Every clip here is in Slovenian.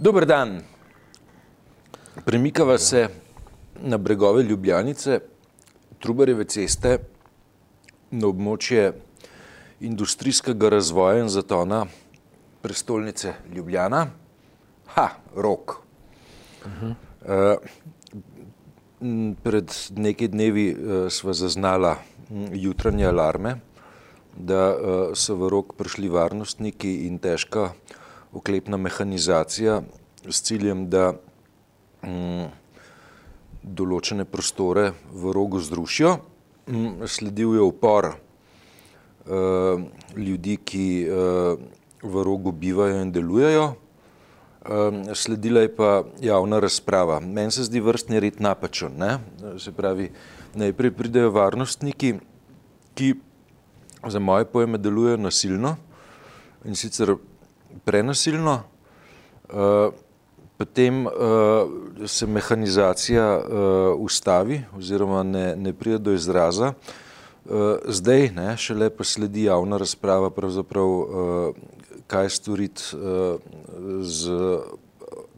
Dober dan. Premikava se na bregove Ljubljanice, Trubarjeve ceste, na območje industrijskega razvoja in zatona prestolnice Ljubljana. Ha, rok. Uh -huh. uh, pred nekaj dnevi uh, sva zaznala jutranje alarme, da uh, so v rok prišli varnostniki in težka oklepna mehanizacija s ciljem, da um, določene prostore v rogu zrušijo. Um, sledil je upor uh, ljudi, ki uh, v rogu bivajo in delujejo. Um, sledila je pa javna razprava. Meni se zdi vrstni red napačen. Ne? Se pravi, najprej pridejo varnostniki, ki za moje pojme delujejo nasilno in sicer prenasilno, potem uh, se mehanizacija uh, ustavi oziroma ne, ne pride do izraza. Uh, zdaj, ne, šele pa sledi javna razprava, uh, kaj storiti uh, z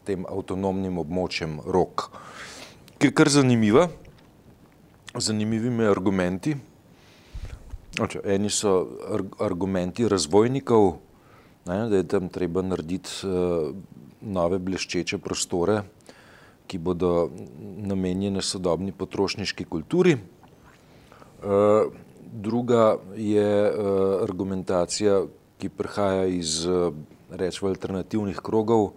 tem avtonomnim območjem rok, ki je kar zanimiva, zanimivimi argumenti. Oče, eni so argumenti razvojnikov, ne, da je tam treba narediti uh, nove bleščeče prostore, ki bodo namenjene sodobni potrošniški kulturi. Uh, druga je uh, argumentacija, ki prihaja iz uh, rečemo alternativnih krogov,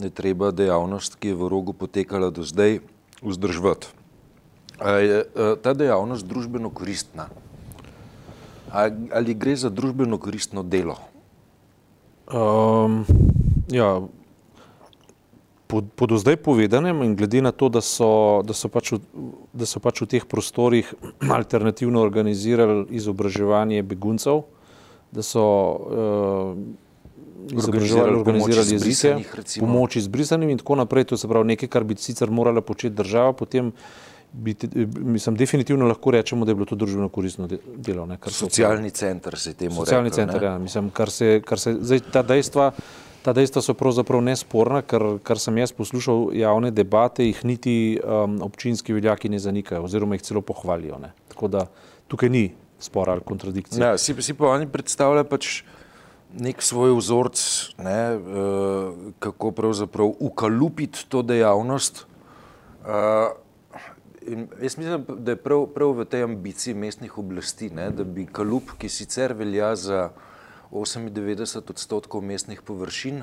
je treba dejavnost, ki je v rogu potekala do zdaj, vzdrževati. Je uh, ta dejavnost družbeno koristna? Ali gre za družbeno koristno delo? Um, ja, po, po do zdaj povedanem in glede na to, da so, da so, pač, v, da so pač v teh prostorih alternativno organizirali izobraževanje beguncev, da so uh, izobraževali, organizirali jezike, pomoč izbrisanim in tako naprej, to se pravi nekaj, kar bi sicer morala početi država, potem bi, mislim, definitivno lahko rečemo, da je bilo to družbeno koristno delo. Ne, socialni center se temu reče. Socialni center, ja. Mislim, kar se, kar se, zdaj, ta, dejstva, ta dejstva so pravzaprav nesporna, ker kar sem jaz poslušal javne debate, jih niti um, občinski veljaki ne zanikajo oziroma jih celo pohvalijo. Ne. Tako da tukaj ni spora ali kontradikcije. Ja, si, si pa oni predstavljajo pač nek svoj vzorc, ne, uh, kako pravzaprav ukalupiti to dejavnost. Uh, In jaz mislim, da je prav, prav v tej ambiciji mestnih oblasti, ne, da bi Kalup, ki sicer velja za 98 odstotkov mestnih površin,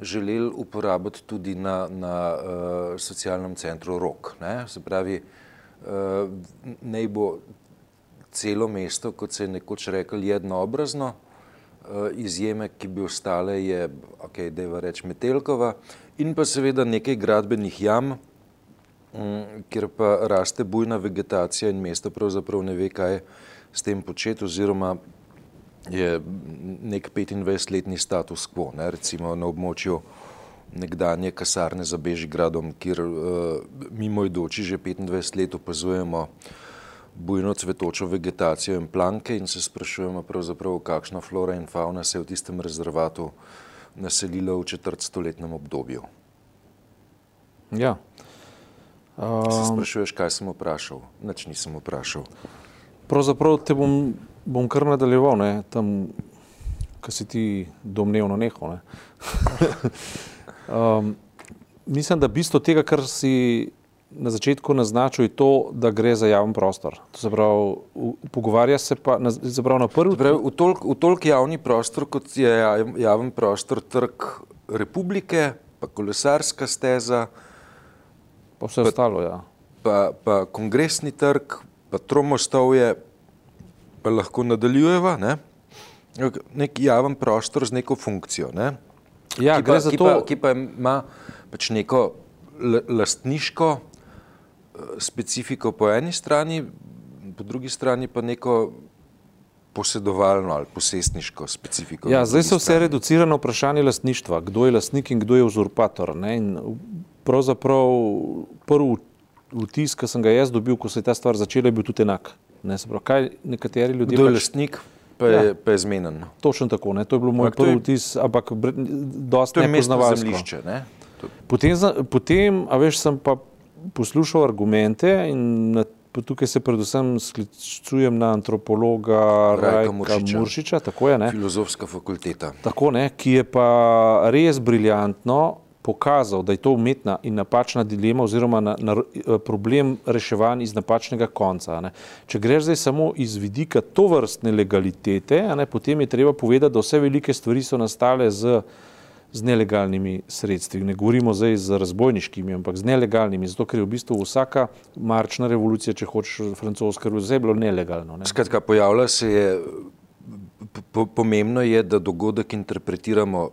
želeli uporabiti tudi na, na uh, socialnem centru Rok. Ne. Se pravi, uh, naj bo celo mesto, kot se je nekoč rekel, jednoobrazno, uh, izjeme, ki bi ostale, je, ok, da je reč Metelkova, in pa seveda nekaj gradbenih jam, Mm, kjer pa raste bujna vegetacija in mesto pravzaprav ne ve, kaj s tem početi, oziroma je nek 25-letni status quo, ne, recimo na območju nekdanje kasarne za Bežigradom, kjer uh, mimoidoči že 25 let opazujemo bujno cvetočo vegetacijo in planke in se sprašujemo pravzaprav, kakšna flora in fauna se je v tistem rezervatu naselila v četrt stoletnem obdobju. Ja, Um, se sprašuješ, kaj sem vprašal? Nič nisem vprašal. Pravzaprav te bom, bom kar nadaljeval, ne? tam, kar si ti domnevno nehal. Ne? um, mislim, da bistvo tega, kar si na začetku naznačil, je to, da gre za javen prostor. To se pravi, pogovarja se pa na, pravi, na prvi. Pravi, v toliko tolk javni prostor, kot je javen prostor trg republike, pa kolesarska steza, Pa vse pa, ostalo, ja. Pa, pa kongresni trg, pa tromostovje, pa lahko nadaljujeva, ne? nek javen prostor z neko funkcijo. Ne? Ja, ki, pa, ki, pa, ki pa ima pač neko lastniško eh, specifiko po eni strani, po drugi strani pa neko posedovalno ali posestniško specifiko. Ja, zdaj se vse reducira na vprašanje lastništva, kdo je lastnik in kdo je uzurpator. Ne? In pravzaprav prvi vtis, ki sem ga jaz dobil, ko se je ta stvar začela, je bil tudi enak. Ne, pravi, kaj nekateri ljudje. Kdo je pač, lastnik, pa je, ja, pa je zmenen. Točno tako, ne, to je bil moj prvi vtis, ampak dosti nepoznavalsko. Potem, za- potem, a veš, sem pa poslušal argumente in na, tukaj se predvsem sklicujem na antropologa Rajka Rajka Muršiča. Muršiča, tako je, ne? Filozofska fakulteta. Tako, ne, ki je pa res briljantno pokazal, da je to umetna in napačna dilema oziroma na, na, problem reševan iz napačnega konca. Ne. Če greš zdaj samo iz vidika to vrstne legalitete, ne, potem je treba povedati, da vse velike stvari so nastale z, z nelegalnimi sredstvi. Ne govorimo zdaj z razbojniškimi, ampak z nelegalnimi, zato ker je v bistvu vsaka marčna revolucija, če hočeš francoska revolucija, je bilo nelegalno. Ne. Skratka, pojavlja se je, po, pomembno je, da dogodek interpretiramo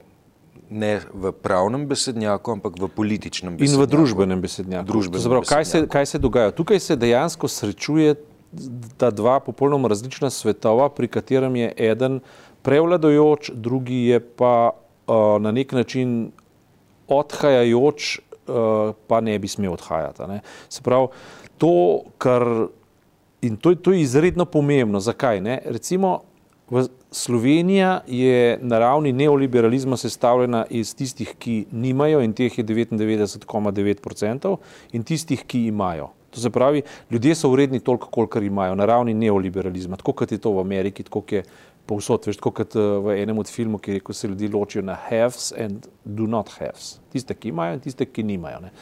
ne v pravnem besednjaku, ampak v političnem In besednjaku. v družbenem besednjaku. Družbenem se pravi, kaj, se, besednjaku. kaj se dogaja? Tukaj se dejansko srečuje ta dva popolnoma različna svetova, pri katerem je eden prevladojoč, drugi je pa uh, na nek način odhajajoč, uh, pa ne bi smel odhajati. Ne? Se pravi, to, kar. In to, to je izredno pomembno. Zakaj? Ne? Recimo, v Slovenija je na ravni neoliberalizma sestavljena iz tistih, ki nimajo, in teh je 99,9%, in tistih, ki imajo. To se pravi, ljudje so vredni toliko, kolikor imajo, na ravni neoliberalizma, tako kot je to v Ameriki, tako kot je povsod, veš, tako kot eh, v enem od filmov, ki rekel, se ljudje ločijo na haves and do not haves. Tiste, ki imajo, in tiste, ki nimajo. Ne.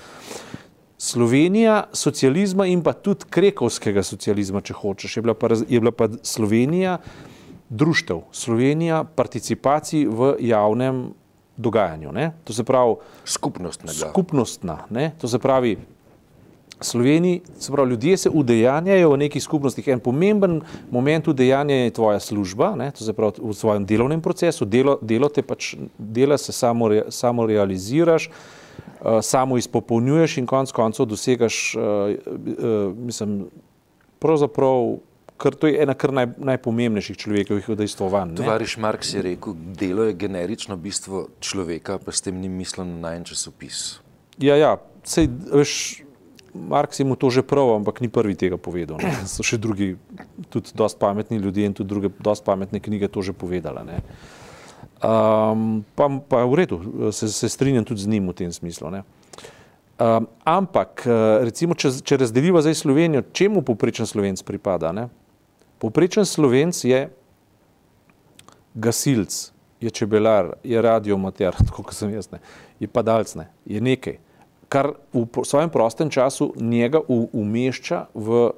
Slovenija socializma in pa tudi krekovskega socializma, če hočeš, je bila pa, je bila pa Slovenija društev, Slovenija participacij v javnem dogajanju. Ne? To se pravi Skupnostnega. skupnostna. Ne? To se pravi, Sloveniji, se pravi, ljudje se udejanjajo v nekih skupnostih. En pomemben moment udejanja je tvoja služba, ne? to se pravi v svojem delovnem procesu, delo, delo te pač dela, se samo, re, samo realiziraš, uh, samo izpopolnjuješ in konec koncev dosegaš, uh, uh, mislim, pravzaprav, kar to je ena kar naj, najpomembnejših človekovih udejstvovanj. ne. Tovariš Marks je rekel, delo je generično bistvo človeka, pa s tem ni mislil na najen časopis. Ja, ja, sej, veš, Marks je mu to že prav, ampak ni prvi tega povedal. Ne. So še drugi, tudi dosti pametni ljudje in tudi druge dosti pametne knjige to že povedala. Ne. Um, pa, pa v redu, se, se strinjam tudi z njim v tem smislu. Ne. Um, ampak, recimo, če, če razdeliva zdaj Slovenijo, čemu povprečen slovenc pripada? Ne? Povprečen slovenc je gasilc, je čebelar, je radiomater, tako kot sem jaz, ne, je padalc, ne, je nekaj, kar v svojem prostem času njega umešča v,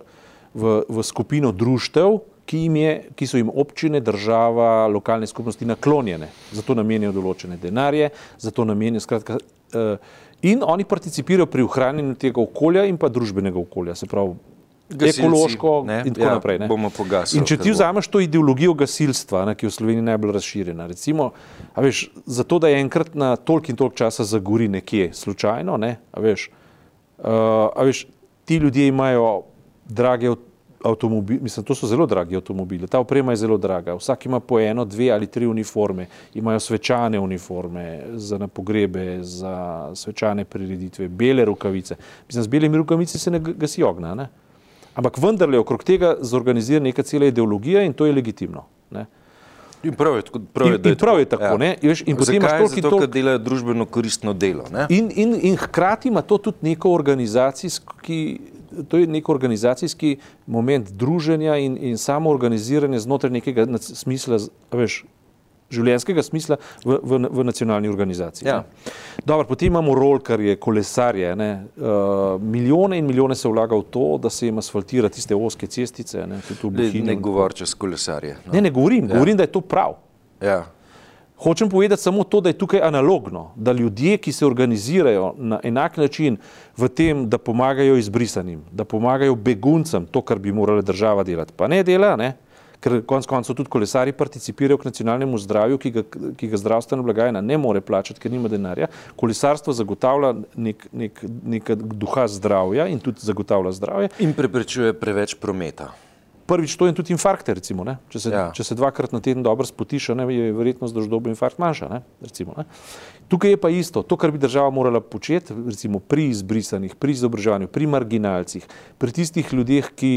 v, v skupino društev, ki, je, ki so jim občine, država, lokalne skupnosti naklonjene, zato namenijo določene denarje, zato namenijo skratka. Uh, in oni participirajo pri ohranjanju tega okolja in pa družbenega okolja, se pravi Gasilci, ekološko ne, in tako ja, naprej. Ne. pogasili, In če ti vzameš to ideologijo gasilstva, ne, ki je v Sloveniji najbolj razširjena, recimo, veš, zato da je enkrat na toliko in toliko časa zagori nekje slučajno, ne, a veš, uh, a veš, ti ljudje imajo drage avtomobile, mislim, to so zelo dragi avtomobili, ta oprema je zelo draga, vsak ima po eno, dve ali tri uniforme, imajo svečane uniforme za na pogrebe, za svečane prireditve, bele rokavice. Mislim, z belimi rokavicami se ne gasi ognja, ne. Ampak vendarle okrog tega zorganizira neka cela ideologija in to je legitimno. Ne? In prav je, prav je, In- in prav je tako, ne, veš, in potem imaš Zakaj? toliko in Zato, toliko- ker delajo družbeno koristno delo. Ne? In, in, in hkrati ima to tudi neko organizacijski, to je nek organizacijski moment druženja in, in samoorganiziranja znotraj nekega smisla, veš, življenjskega smisla v, v, v nacionalni organizaciji. Ja. ne. Dobro, potem imamo rolkarje, kolesarje. Ne, uh, milijone in milijone se vlaga v to, da se jim asfaltira tiste oske cestice. Ne, Ne, ne govor čez kolesarje. No. ne, ne govorim, Ja. govorim, da je to prav. Ja. Hočem povedati samo to, da je tukaj analogno, da ljudje, ki se organizirajo na enak način v tem, da pomagajo izbrisanim, da pomagajo beguncem, to, kar bi morala država delati, pa ne dela, ne? Ker konec koncev tudi kolesari participirajo k nacionalnemu zdravju, ki ga, ki ga zdravstvena blagajna ne more plačati, ker nima denarja. Kolesarstvo zagotavlja nek, nek, nek duha zdravja in tudi zagotavlja zdravje. In preprečuje preveč prometa. Prvič, to je tudi infarkte. Recimo, ne. če, se, ja. Če se dvakrat na teden dobro spotiš, ne, je verjetnost, da boš dobil infarkt manjša. Ne, recimo, ne. Tukaj je pa isto. To, kar bi država morala početi, recimo pri izbrisanih, pri izobraževanju, pri marginalcih, pri tistih ljudeh, ki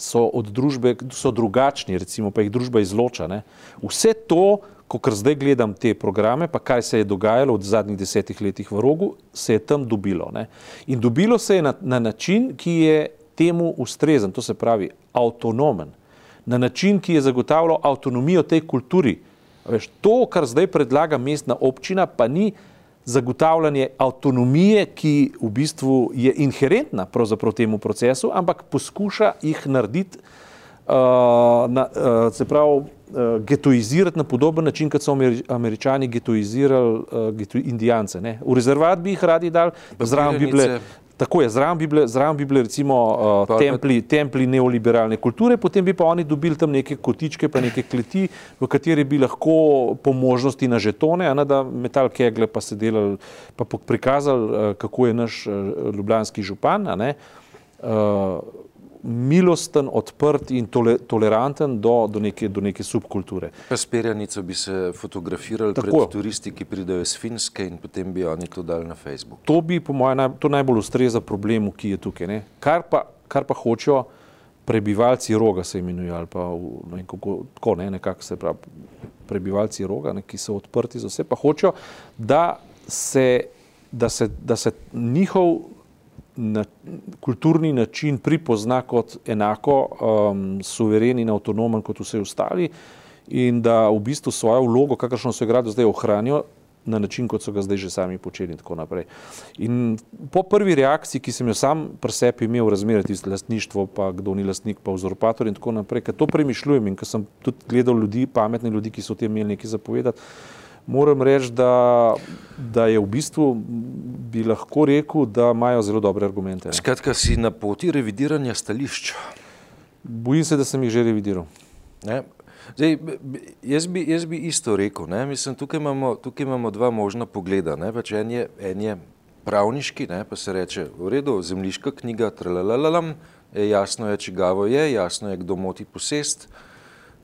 so od družbe, so drugačni, recimo, pa jih družba izloča. Ne. Vse to ko zdaj gledam te programe, pa kaj se je dogajalo v zadnjih desetih letih v rogu, se je tam dobilo. Ne? In dobilo se je na, na način, ki je temu ustrezen, to se pravi avtonomen, na način, ki je zagotavljal avtonomijo tej kulturi. Veš, to, kar zdaj predlaga mestna občina, pa ni zagotavljanje avtonomije, ki v bistvu je inherentna temu procesu, ampak poskuša jih narediti, uh, na, uh, se pravi, uh, getoizirati na podoben način, kot so američani getoizirali uh, geto indijance. Ne? V rezervat bi jih radi dali, zraven bi bile Tako je, zraven bi bile, zraven bi bile recimo uh, templi, templi neoliberalne kulture, potem bi pa oni dobili tam neke kotičke, pa neke kleti, v kateri bi lahko po možnosti na žetone, a ne da metal kegle pa se delali, pa prikazali, uh, kako je naš uh, ljubljanski župan, a ne. Uh, milosten, odprt in tole, toleranten do, do, neke, do neke subkulture. S perjanico bi se fotografirali Tako. pred turisti, ki pridejo iz Finske in potem bi oni to dali na Facebook. To bi, po mojem, naj, to najbolj ustreza problemu, ki je tukaj. Kar pa, kar pa hočejo prebivalci roga, se imenujejo, ali pa ne, kako, tako ne, nekako se pravi, prebivalci roga, ne, ki so odprti za vse, pa hočejo, da se, da se, da se njihov na, kulturni način pripozna kot enako um, suveren in avtonomen kot vse ostali in da v bistvu svojo vlogo, kakršno so igrali zdaj, ohranijo na način, kot so ga zdaj že sami počeli in tako naprej. In po prvi reakciji, ki sem jo sam pri sebi imel razmerati z lastništvo, pa kdo ni lastnik, pa vzorpator in tako naprej, ker to premišljujem in ker sem tudi gledal ljudi, pametne ljudi, ki so o tem imeli nekaj zapovedati, moram reči, da, da je v bistvu, bi lahko rekel, da imajo zelo dobre argumente. Skratka, si na poti revidiranja stališča. Bojim se, da sem jih že revidiral. Zdaj, jaz, bi, jaz bi isto rekel. Mislim, tukaj, imamo, tukaj imamo dva možna pogleda. Pač en, je, en je pravniški, ne? pa se reče, v redu, zemljiška knjiga, tralalalam, je jasno je, čigavo je, jasno je, kdo moti posest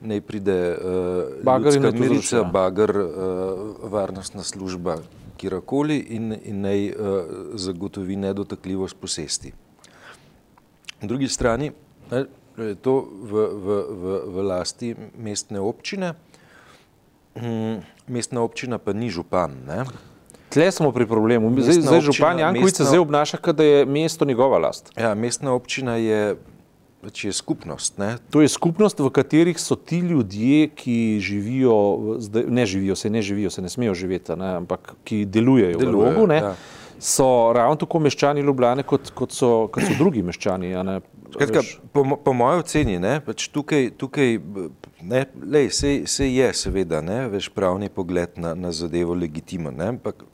naj pride uh, bager in mirica, bager, uh, varnostna služba, kjerkoli in, in naj uh, zagotovi nedotakljivost posesti. Na drugi strani je to v, v, v, v lasti mestne občine, hmm, mestna občina pa ni župan. Ne? Tle smo pri problemu. Zdaj, zdaj župan Jankovic se zdaj obnaša, da je mesto njegova last. Ja, mestna občina je Pač je skupnost. Ne? To je skupnost, v katerih so ti ljudje, ki živijo, ne živijo, se ne živijo, se ne smejo živeti, ne? ampak ki delujejo, delujejo v rogu. Ja. So ravno tako meščani Ljubljane, kot, kot, so, kot so drugi meščani. Skratka, po, po mojem oceni, pač tukaj, tukaj ne, lej, se, se je seveda ne, veš, pravni pogled na, na zadevo legitimen, ne, ampak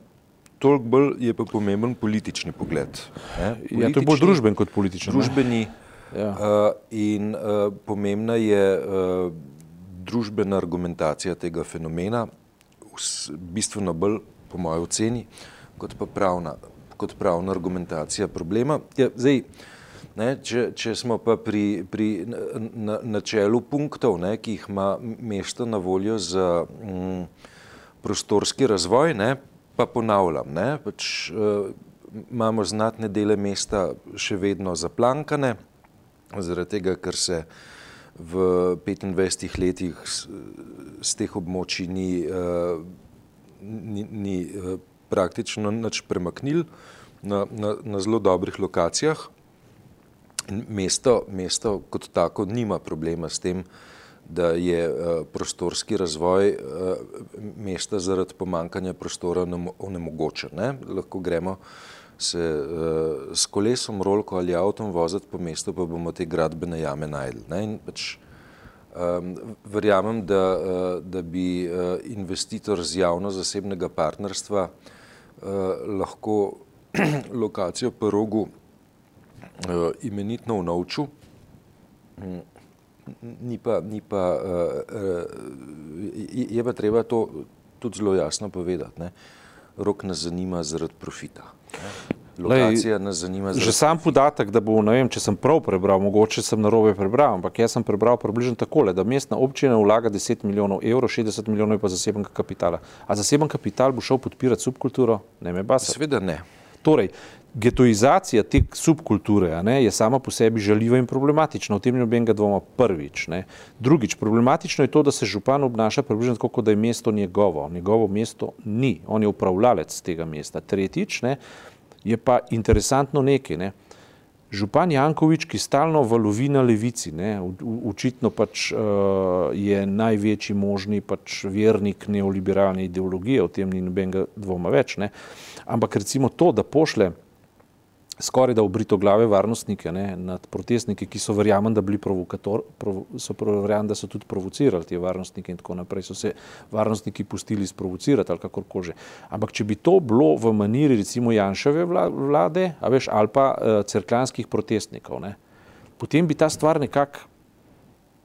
toliko bolj je pa pomemben politični pogled. Ne, politični, ja, to je bolj družben kot politični. Družbeni, ne? Ja. Uh, in uh, pomembna je uh, družbena argumentacija tega fenomena, bistveno bolj, po mojem oceni, kot pa pravna, kot pravna argumentacija problema. Ja, zdaj, ne, če, če smo pa pri, pri načelu punktov, ne, ki jih ima mesto na voljo za mm, prostorski razvoj, ne, pa ponavljam, ne, pač, uh, imamo znatne dele mesta še vedno zaplankane zaradi tega, ker se v 25 letih z teh območij ni, uh, ni, ni uh, praktično nič premaknil na, na, na zelo dobrih lokacijah. Mesto, mesto kot tako nima problema s tem, da je uh, prostorski razvoj uh, mesta zaradi pomankanja prostora onemogočen. Lahko gremo se uh, s kolesom, rolko ali avtom voziti po mestu, pa bomo te gradbene jame najdli. Pač, um, verjamem, da, uh, da bi uh, investitor z javno-zasebnega partnerstva uh, lahko lokacijo po rogu uh, imenitno vnovčil. Mm, ni pa, ni pa, uh, uh, je pa treba to tudi zelo jasno povedati. Ne? Rok nas zanima zaradi profita. Lokacija nas zanima. Že sam podatek, da bo, ne vem, če sem prav prebral, mogoče sem narobe prebral, ampak jaz sem prebral približno takole, da mestna občina vlaga 10 milijonov evrov, 60 milijonov je pa zasebnega kapitala. A zaseben kapital bo šel podpirati subkulturo? Ne me basa. Seveda ne. Torej, getoizacija te subkulture ne, je sama po sebi žaljiva in problematična, o tem ni nobenega dvoma prvič. Ne. Drugič, problematično je to, da se župan obnaša približno tako, da je mesto njegovo. Njegovo mesto ni, on je upravljalec tega mesta. Tretjič, ne, je pa interesantno nekaj. Ne. Župan Jankovič, ki stalno valovi na levici, ne, očitno pač uh, je največji možni pač vernik neoliberalne ideologije, o tem ni nobenega dvoma več. Ne. Ampak recimo to, da pošle skoraj da obrito glave varnostnike ne, nad protestniki, ki so verjamem, da bili provokator, provo, so verjamem, da so tudi provocirali te varnostnike in tako naprej, so se varnostniki pustili sprovocirati ali kakorkoli že. Ampak če bi to bilo v maniri recimo Janševe vlade, a veš, ali pa uh, cerkljanskih protestnikov, ne, potem bi ta stvar nekako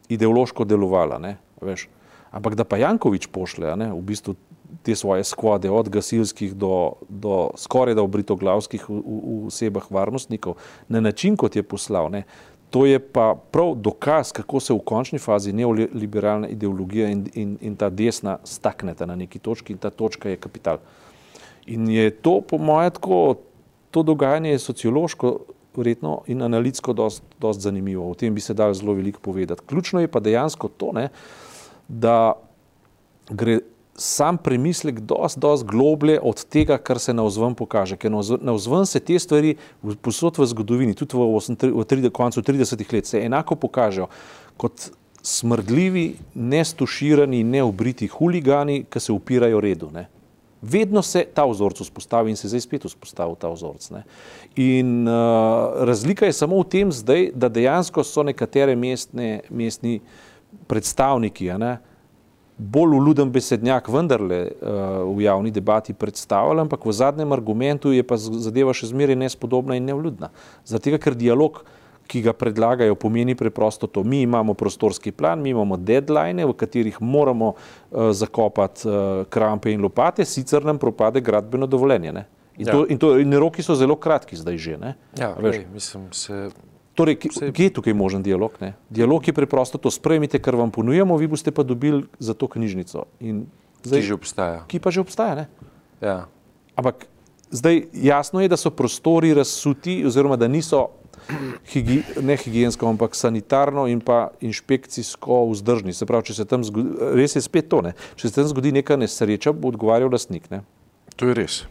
ideološko delovala, ne, veš. Ampak da pa Jankovič pošle, ne, v bistvu te svoje skvade, od gasilskih do, do skoraj da obritoglavskih v, v osebah varnostnikov, na način, kot je poslal. Ne. To je pa prav dokaz, kako se v končni fazi neoliberalna ideologija in, in, in ta desna stakneta na neki točki in ta točka je kapital. In je to, po mojem, tako, to dogajanje je sociološko verjetno in analitsko dost, dost zanimivo. O tem bi se dal zelo veliko povedati. Ključno je pa dejansko to, ne, da gre sam premislek dosti, dosti globlje od tega, kar se na vzven pokaže. Ker na vzven se te stvari posod v zgodovini, tudi v, 8, v 30, koncu 30-ih let, se enako pokažejo kot smrdljivi, nestuširani, neobriti huligani, ki se upirajo redu. Ne. Vedno se ta vzorc vzpostavi in se zdaj spet vzpostavi ta vzorc. Ne. In uh, razlika je samo v tem zdaj, da dejansko so nekatere mestne, mestni predstavniki, ne, uh, bolj uluden besednjak vendarle uh, v javni debati predstavljal, ampak v zadnjem argumentu je pa zadeva še zmeraj nespodobna in nevljudna. Zato, ker dialog, ki ga predlagajo, pomeni preprosto to. Mi imamo prostorski plan, mi imamo deadline, v katerih moramo uh, zakopati uh, krampe in lopate, sicer nam propade gradbeno dovoljenje. Ne? In, ja. to, in, to, in roki so zelo kratki zdaj že. Ja, vej, mislim, se Torej, kje je tukaj možen dialog? Ne? Dialog je preprosto to, sprejmite, kar vam ponujemo, vi boste pa dobili za to knjižnico. Zdaj, ki že obstaja. Ki pa že obstaja. Ja. Ampak zdaj jasno je, da so prostori razsuti, oziroma da niso higi, ne higijensko, ampak sanitarno in pa inšpekcijsko vzdržni. Se pravi, če se tam zgodi, res je spet to, ne? če se tam zgodi neka nesreča, bo odgovarjal lastnik. Ne? To je res.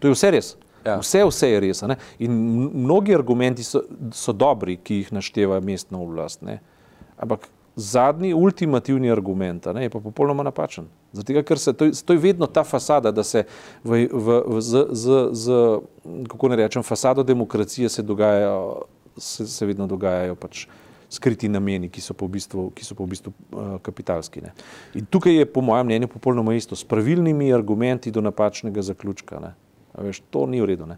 To je vse res. Ja. Vse, vse je res. Ne? In mnogi argumenti so, so dobri, ki jih našteva mestna oblast. Ne? Ampak zadnji, ultimativni argument ne, je pa popolnoma napačen. Zato, ker se, to, to je vedno ta fasada, da se v, v, v, z, z, z, kako ne rečem, fasado demokracije se, dogajajo, se, se vedno dogajajo pač skriti nameni, ki so pa v bistvu, so pa v bistvu uh, kapitalski. Ne. In tukaj je, po mojem mnenju, popolnoma isto, s pravilnimi argumenti do napačnega zaključka. Ne. Veš, to ni v redu.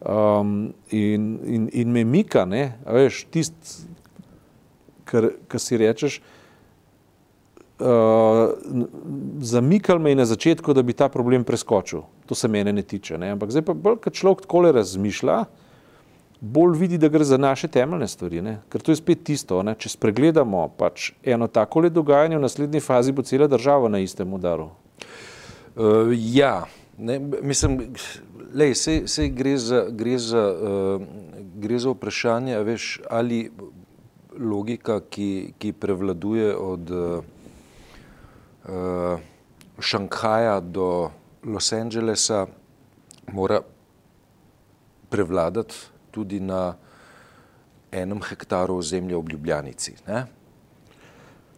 Um, in, in, in me mika, veš, tist, kar, kar si rečeš, uh, zamikal me je na začetku, da bi ta problem preskočil. To se mene ne tiče. Ne? Ampak zdaj pa bolj, kad človek takole razmišlja, bolj vidi, da gre za naše temeljne stvari. Ne? Ker to je spet tisto, ne? če spregledamo pač eno takole dogajanje, v naslednji fazi bo cela država na istem udaru. Uh, ja, ne, mislim, Lej, sej, sej gre, za, gre, za, uh, gre za vprašanje, veš, ali logika, ki, ki prevladuje od uh, Šanghaja do Los Angelesa, mora prevladati tudi na enem hektaru ozemlja v Ljubljanici. Ne?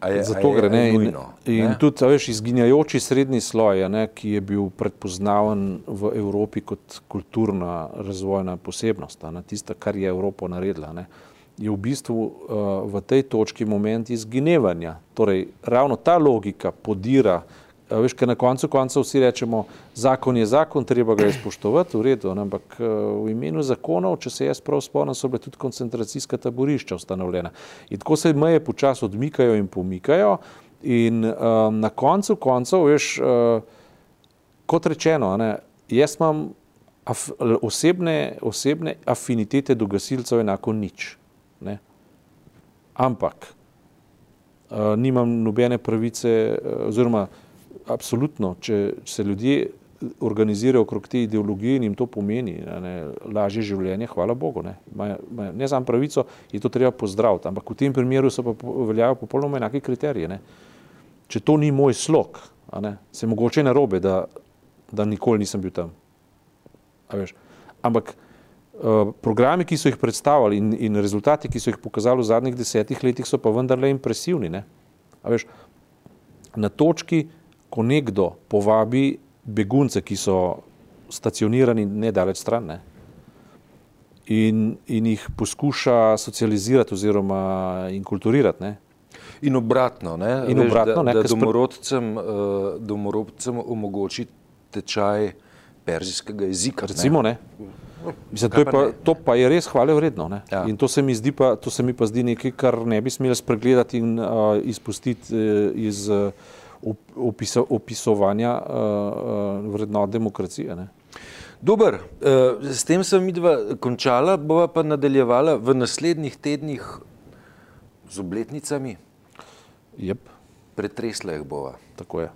Je, Zato gre ne. In, in ne? tudi veš, izginjajoči srednji sloj, ne, ki je bil predpoznaven v Evropi kot kulturna razvojna posebnost, ne, tista, kar je Evropa naredila, ne, je v bistvu uh, v tej točki moment izginevanja. Torej, ravno ta logika podira uh, Veš, ker na koncu koncev vsi rečemo, zakon je zakon, treba ga je spoštovati, v redu, ampak v imenu zakonov, če se jaz prav spomnim, so bile tudi koncentracijska taborišča ustanovljena. In tako se meje počasi odmikajo in pomikajo in um, na koncu koncev, veš, uh, kot rečeno, ne, jaz imam af, osebne, osebne afinitete do gasilcev enako nič. Ne. Ampak uh, nimam nobene pravice, uh, oziroma absolutno, če se ljudje organizirajo okrog te ideologije in jim to pomeni ne, lažje življenje, hvala Bogu. Ne, majo, majo, ne znam pravico, je to treba pozdraviti, ampak v tem primeru so pa veljajo popolnoma enake kriterije. Ne. Če to ni moj slog, ne, se mogoče narobe, da, da nikoli nisem bil tam. Ampak uh, programi, ki so jih predstavili in, in rezultati, ki so jih pokazali v zadnjih desetih letih, so pa vendarle impresivni. Na točki, ko nekdo povabi begunce, ki so stacionirani nedaleč stran ne, in, in jih poskuša socializirati oziroma inkulturirati. Ne, In obratno, ne? In obratno, Veš, da, ne, da domorodcem, uh, domorodcem omogoči tečaj perzijskega jezika. Recimo, ne. Mislim, to, je pa ne? to pa je res hvale vredno. Ne? Ja. In to se, mi pa, to se mi pa zdi nekaj, kar ne bi smeli spregledati in uh, izpustiti uh, iz uh, opisa, opisovanja uh, vrednot demokracije. Ne? Dober, uh, s tem sem midva končala, bova pa nadaljevala v naslednjih tednih z obletnicami, Jep, pretresla jih bova. tako je.